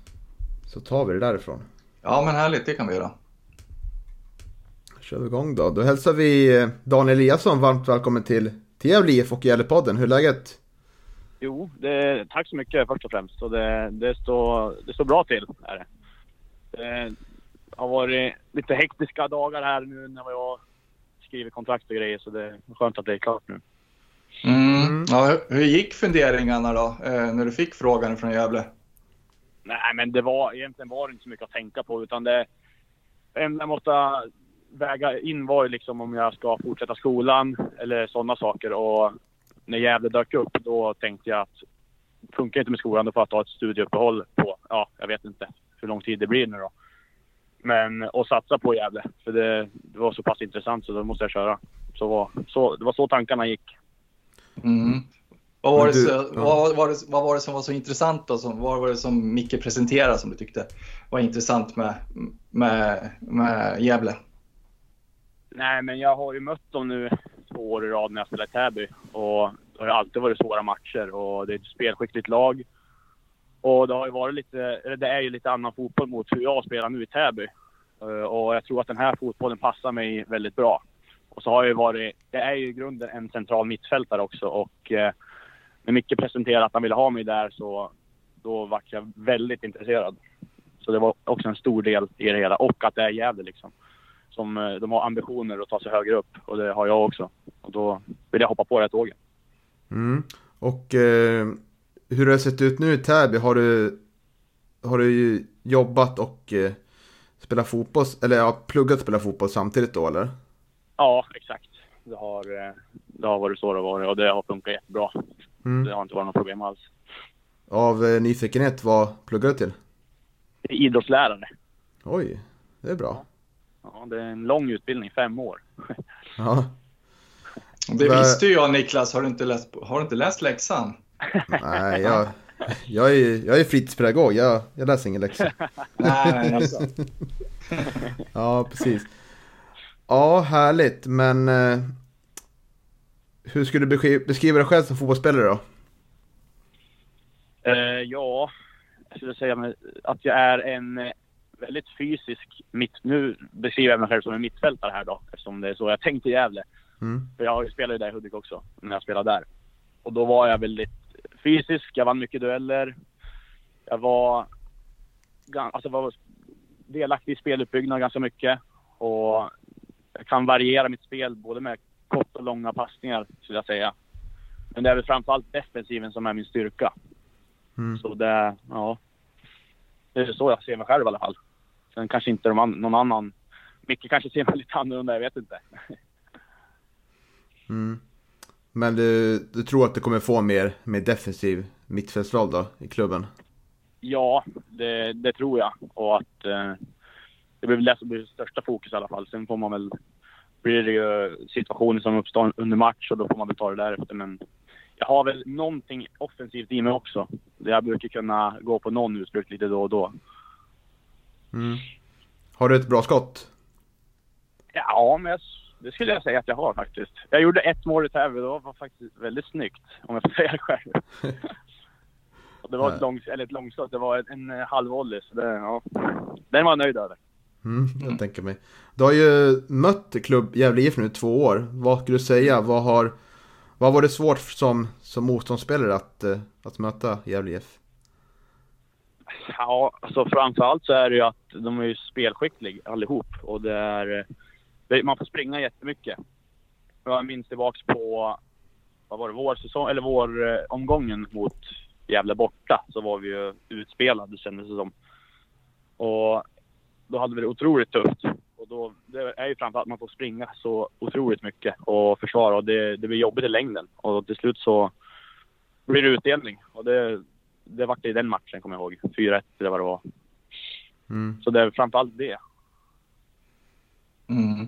så tar vi det därifrån. Ja men härligt, det kan vi göra. Då kör vi igång då. Då hälsar vi eh, Daniel Eliasson varmt välkommen till, till Gävle IF och Gävlepodden. Hur är läget? Jo, det, tack så mycket först och främst. Och det, det, står, det står bra till. Är det. Det har varit lite hektiska dagar här nu när jag skriver kontrakt och grejer så det är skönt att det är klart nu. Mm. Ja, hur gick funderingarna då eh, när du fick frågan från Gävle? Nej, men det var egentligen var det inte så mycket att tänka på utan det enda jag måste väga in var ju liksom om jag ska fortsätta skolan eller sådana saker och när Gävle dök upp då tänkte jag att funkar inte med skolan då får jag ta ett studieuppehåll på, ja, jag vet inte, hur lång tid det blir nu då. Men att satsa på Gävle, för det, det, var så pass intressant så då måste jag köra. Så, var, så det var så tankarna gick. Mm. Vad, var det, så, vad, var det, vad var det som var så intressant då? Som, vad var det som Micke presenterade som du tyckte var intressant med, med, med Gävle? Nej, men jag har ju mött dem nu två år i rad när jag spelat i Täby. Och det har ju alltid varit svåra matcher och det är ett spelskickligt lag. Och det har ju varit lite, det är ju lite annan fotboll mot hur jag spelar nu i Täby. Eh, och jag tror att den här fotbollen passar mig väldigt bra. Och så har jag ju varit, det är ju i grunden en central mittfältare också och eh, när Micke presenterade att han ville ha mig där så då var jag väldigt intresserad. Så det var också en stor del i det hela och att det är Gävle liksom. Som, eh, de har ambitioner att ta sig högre upp och det har jag också. Och då vill jag hoppa på det tåget. Mm. Och eh, hur har det sett ut nu i Täby? Har du, har du jobbat och eh, spelat fotboll, eller ja, pluggat och spelat fotboll samtidigt då eller? Ja, exakt. Det har, eh, det har varit så det har varit och det har funkat jättebra. Mm. Det har inte varit något problem alls. Av eh, nyfikenhet, vad pluggar du till? Idrottslärare. Oj, det är bra. Ja, det är en lång utbildning, fem år. ja. Det visste ju jag Niklas, har du inte läst, har du inte läst läxan? Nej, jag, jag, är, jag är fritidspedagog. Jag, jag läser ingen läxa. Nej, alltså. ja, precis. Ja, härligt. Men eh, hur skulle du beskriva dig själv som fotbollsspelare då? Eh, ja, jag skulle säga att jag är en eh, väldigt fysisk mitt... Nu beskriver jag mig själv som en mittfältare här då, eftersom det är så jag tänkte i Gävle. Mm. För jag spelade ju där i Hudik också, när jag spelade där. Och då var jag väldigt fysisk, jag vann mycket dueller. Jag var, alltså var delaktig i speluppbyggnad ganska mycket. Och jag kan variera mitt spel både med kort och långa passningar, skulle jag säga. Men det är väl framförallt defensiven som är min styrka. Mm. Så det, ja. Det är så jag ser mig själv i alla fall. Sen kanske inte de, någon annan... Micke kanske ser mig lite annorlunda, jag vet inte. Mm. Men du, du tror att du kommer få mer, mer defensiv mittfältsroll då i klubben? Ja, det, det tror jag. Och att eh, det blir väl det som blir största fokus i alla fall. Sen får man väl, blir det ju situationer som uppstår under match och då får man väl ta det därefter. Men jag har väl någonting offensivt i mig också. Jag brukar kunna gå på någon utflykt lite då och då. Mm. Har du ett bra skott? Ja, men jag, det skulle jag säga att jag har faktiskt. Jag gjorde ett mål i Täby och det var faktiskt väldigt snyggt, om jag får säga det själv. det var ett, lång, eller ett långskott, det var en, en halvvolley, så det, ja. Den var jag nöjd över. Mm, jag mm. tänker mig. Du har ju mött klubb Gävle IF nu i två år. Vad skulle du säga? Vad, har, vad var det svårt som, som motståndsspelare att, eh, att möta Gävle IF? Ja, alltså framförallt så är det ju att de är ju spelskickliga allihop och det är... Eh, man får springa jättemycket. Jag minns tillbaks på, vad var det, vårsäsong, eller våromgången eh, mot Gävle borta så var vi ju utspelade kändes det som. Och då hade vi det otroligt tufft. Och då, det är ju framförallt att man får springa så otroligt mycket och försvara och det, det blir jobbigt i längden. Och till slut så blir det utdelning. Och det, det vart det i den matchen kommer jag ihåg. 4-1 eller vad det var. Mm. Så det är framförallt det. Mm.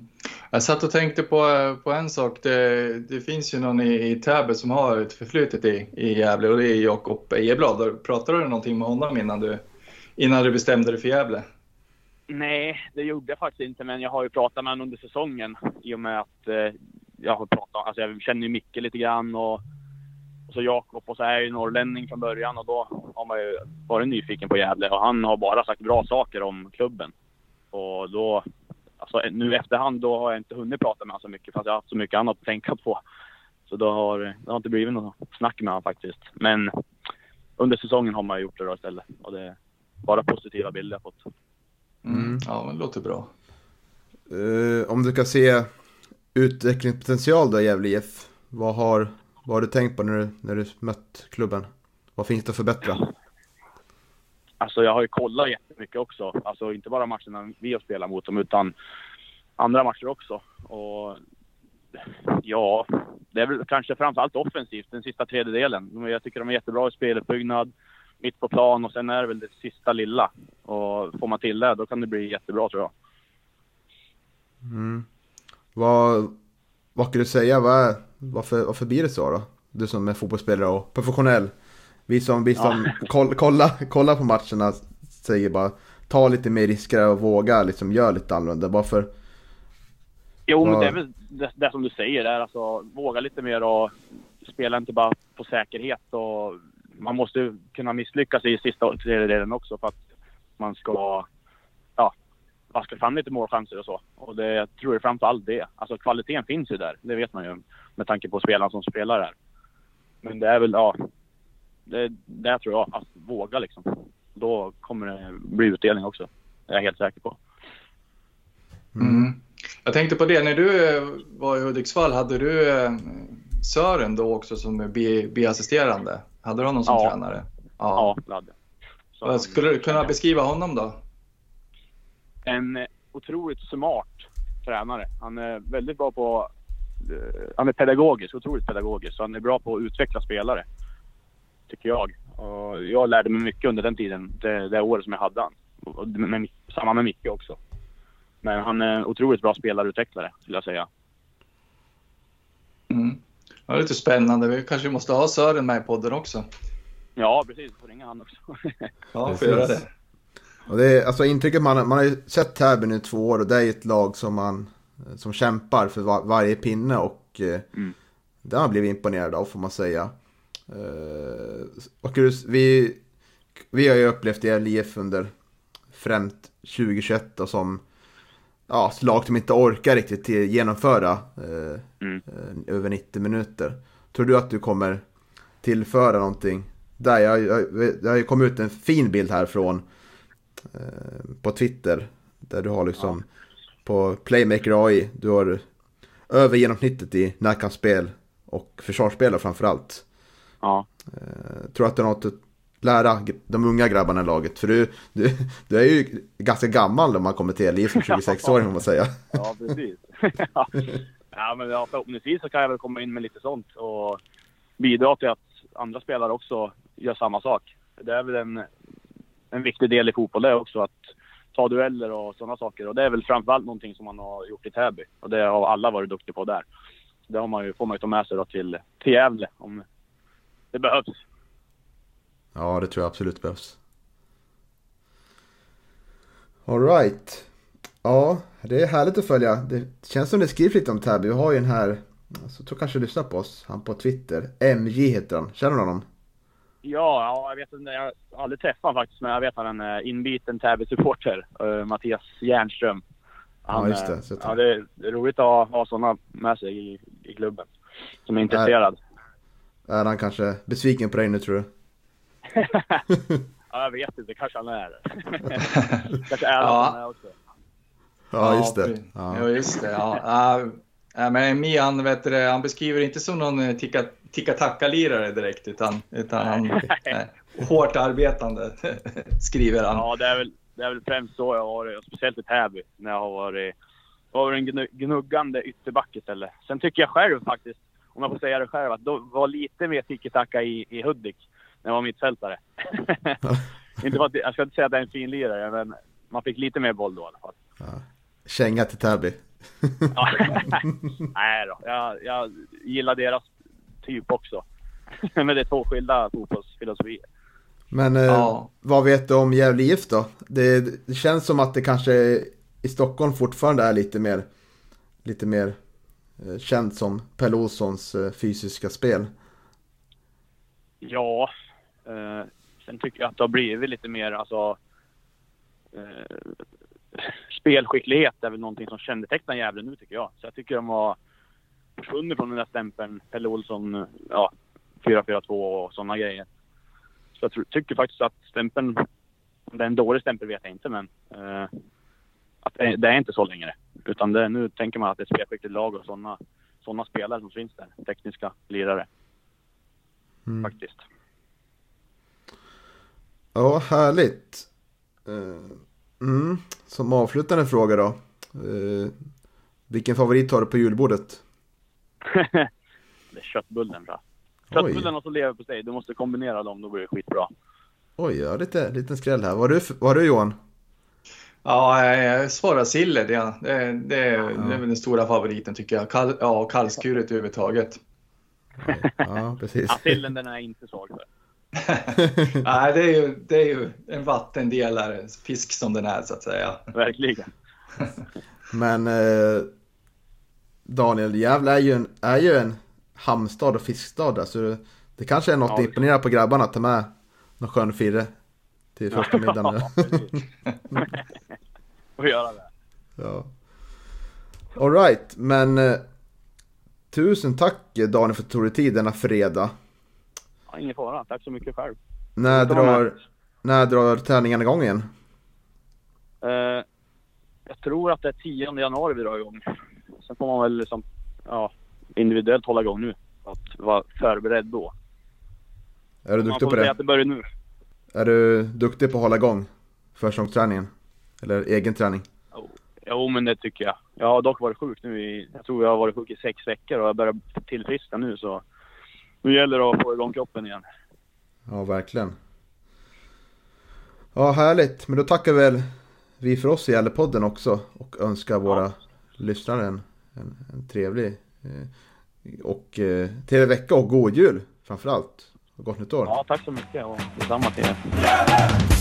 Jag satt och tänkte på, på en sak. Det, det finns ju någon i, i Täby som har ett förflutet i, i Gävle och det är Jakob Ejeblad. Pratade du någonting med honom innan du, innan du bestämde dig för Gävle? Nej, det gjorde jag faktiskt inte, men jag har ju pratat med honom under säsongen i och med att eh, jag har pratat, alltså jag känner ju Micke lite grann och, och så Jakob och så är jag ju norrlänning från början och då har man ju varit nyfiken på Gävle och han har bara sagt bra saker om klubben. Och då, alltså nu efterhand då har jag inte hunnit prata med honom så mycket för att jag har haft så mycket annat att tänka på. Så då har det har inte blivit något snack med honom faktiskt. Men under säsongen har man gjort det då istället och det är bara positiva bilder jag fått. Mm. Ja, men det låter bra. Uh, om du kan se utvecklingspotential då i Gävle IF. Vad har, vad har du tänkt på när du, när du mött klubben? Vad finns det att förbättra? Alltså jag har ju kollat jättemycket också. Alltså inte bara matcherna vi har spelat mot dem utan andra matcher också. Och ja, det är väl kanske framförallt offensivt, den sista tredjedelen. Jag tycker de är jättebra i speluppbyggnad mitt på plan och sen är det väl det sista lilla. Och får man till det, då kan det bli jättebra tror jag. Mm. Vad, vad kan du säga, vad, varför, varför blir det så då? Du som är fotbollsspelare och professionell. Vi som, vi som ja. koll, kolla, kolla på matcherna säger bara ta lite mer risker och våga liksom göra lite annorlunda. Varför? Jo, men det är väl det, det som du säger där, alltså våga lite mer och spela inte bara på säkerhet och man måste kunna misslyckas i sista tredjedelen också för att man ska vaska fram lite målchanser och så. Och det, jag tror framför allt det. Alltså kvaliteten finns ju där. Det vet man ju med tanke på spelarna som spelar där. Men det är väl, ja. Det, det tror jag, att våga liksom. Då kommer det bli utdelning också. Det är jag helt säker på. Mm. Jag tänkte på det, när du eh, var i Hudiksvall, hade du eh, Sören då också som biassisterande? Hade du honom som ja. tränare? Ja, ja det hade jag. Skulle du kunna beskriva honom då? En eh, otroligt smart tränare. Han är väldigt bra på... Uh, han är pedagogisk, otroligt pedagogisk. Så han är bra på att utveckla spelare. Tycker jag. Och jag lärde mig mycket under den tiden, det, det året som jag hade han. Med, samma med Micke också. Men han är otroligt bra spelarutvecklare, skulle jag säga. Mm. Det var lite spännande. Vi kanske måste ha Sören med i podden också. Ja, precis. Du får ringa han också. ja, får göra det. Och det är, alltså intrycket man, man har ju sett Täby nu två år och det är ett lag som man som kämpar för var, varje pinne och eh, mm. det har blivit imponerad av får man säga. Uh, och vi, vi har ju upplevt LIF under främst 2021 och som ja, lag som inte orkar riktigt genomföra eh, mm. Eh, över 90 minuter. Tror du att du kommer tillföra någonting där? Jag, har ju kommit ut en fin bild här från eh, på Twitter. Där du har liksom ja. på Playmaker AI, du har över genomsnittet i närkampsspel och försvarsspel framförallt. Ja. Eh, tror att det är något lära de unga grabbarna i laget. För du, du, du är ju ganska gammal när man kommer till LIF som 26-åring får man säga. Ja, precis. ja, men ja, förhoppningsvis så kan jag väl komma in med lite sånt och bidra till att andra spelare också gör samma sak. Det är väl en, en viktig del i fotboll det också, att ta dueller och sådana saker. Och det är väl framförallt någonting som man har gjort i Täby. Och det har alla varit duktiga på där. Det har man ju, får man ju ta med sig då till, till Gävle om det behövs. Ja, det tror jag absolut behövs. Alright. Ja, det är härligt att följa. Det känns som det skrivs lite om Täby. Vi har ju den här, så tror kanske lyssnar på oss, han på Twitter. MJ heter han. Känner du honom? Ja, ja, jag vet inte. Jag har aldrig träffat honom faktiskt, men jag vet att han är inbiten Täby-supporter. Uh, Mattias Järnström. Han, ja, just det. eh, Så ja, det är är roligt att ha, ha sådana med sig i, i klubben. Som är intresserad. Är han kanske besviken på dig nu tror du? Ja, jag vet inte. Kanske han är. kanske är Ja. han är också. Ja, just det. Ja. Ja, just det. Ja. Ja, men Mi, han, vet du, han beskriver inte som någon eh, ticka-tacka-lirare direkt, utan, utan han hårt arbetande, skriver han. Ja, det är, väl, det är väl främst så jag har varit. och Speciellt i Täby. När jag har varit, varit en gnu- gnuggande ytterback istället. Sen tycker jag själv faktiskt, om jag får säga det själv, att det var lite mer tiki-taka i, i Hudik. När jag var mittfältare. inte för att, jag ska inte säga att det är en fin lirare, men man fick lite mer boll då i alla fall. Känga till Täby. Ja. Nej då, jag, jag gillar deras typ också. Men det är två skilda fotbollsfilosofier. Men eh, Ja. vad vet du om Gävle IF då? Det, det känns som att det kanske i Stockholm fortfarande är lite mer, lite mer eh, känt som Pelle Olssons eh, fysiska spel. Ja, eh, sen tycker jag att det har blivit lite mer alltså eh, spelskicklighet är väl någonting som kännetecknar Gävle nu tycker jag. Så jag tycker de har försvunnit från den där stämpeln, Pelle Olsson, ja, 4-4-2 och sådana grejer. Så jag tror, tycker faktiskt att stämpeln, om det är en dålig stämpel vet jag inte men eh, att det, det är inte så längre. Utan det, nu tänker man att det är ett spelskickligt lag och sådana såna spelare som finns där. Tekniska lirare Mm. faktiskt. Ja, härligt. Eh, Mm. Som avslutande fråga då. Eh, vilken favorit har du på julbordet? är köttbullen bra. Oj. Köttbullen och så leverpastej, du måste kombinera dem, då blir det skitbra. Oj, ja, lite liten skräll här. Vad har du, för- vad har du Johan? Ja, jag svarar sille. Det, det, det, det är väl den stora favoriten tycker jag. Kall, ja, kallskuret överhuvudtaget. Ja, precis. Ja, sillen den är jag inte svag för. Nej, det är, ju, det är ju en vattendelare, fisk som den är så att säga. Verkligen. Men eh, Daniel, Gävle är ju en, är ju en hamnstad och fiskstad där, så det, det kanske är något Ja, att imponera på grabbarna att ta med någon skön firre till första middagen. Ja. Får göra det. ja. Alright, men eh, tusen tack Daniel för att du tog dig tid denna fredag. Ja, ingen fara. Tack så mycket själv. När drar, när drar träningen igång igen? Eh, jag tror att det är 10 januari vi drar igång. Sen får man väl liksom, ja, individuellt hålla igång nu. Att vara förberedd då. Är du Man duktig får på det? att det börjar nu. Är du duktig på att hålla igång försäsongsträningen? Eller egen träning? Jo, men det tycker jag. Jag har dock varit sjuk nu i, jag tror jag har varit sjuk i sex veckor och jag börjar tillfriskna nu så nu gäller det att få igång kroppen igen. Ja, verkligen. Ja, härligt. Men då tackar väl vi för oss i Gävlepodden också och önskar våra lyssnare en, en, en trevlig eh, och eh, trevlig vecka och god jul framförallt. Och gott nytt år. Ja, tack så mycket och detsamma till er.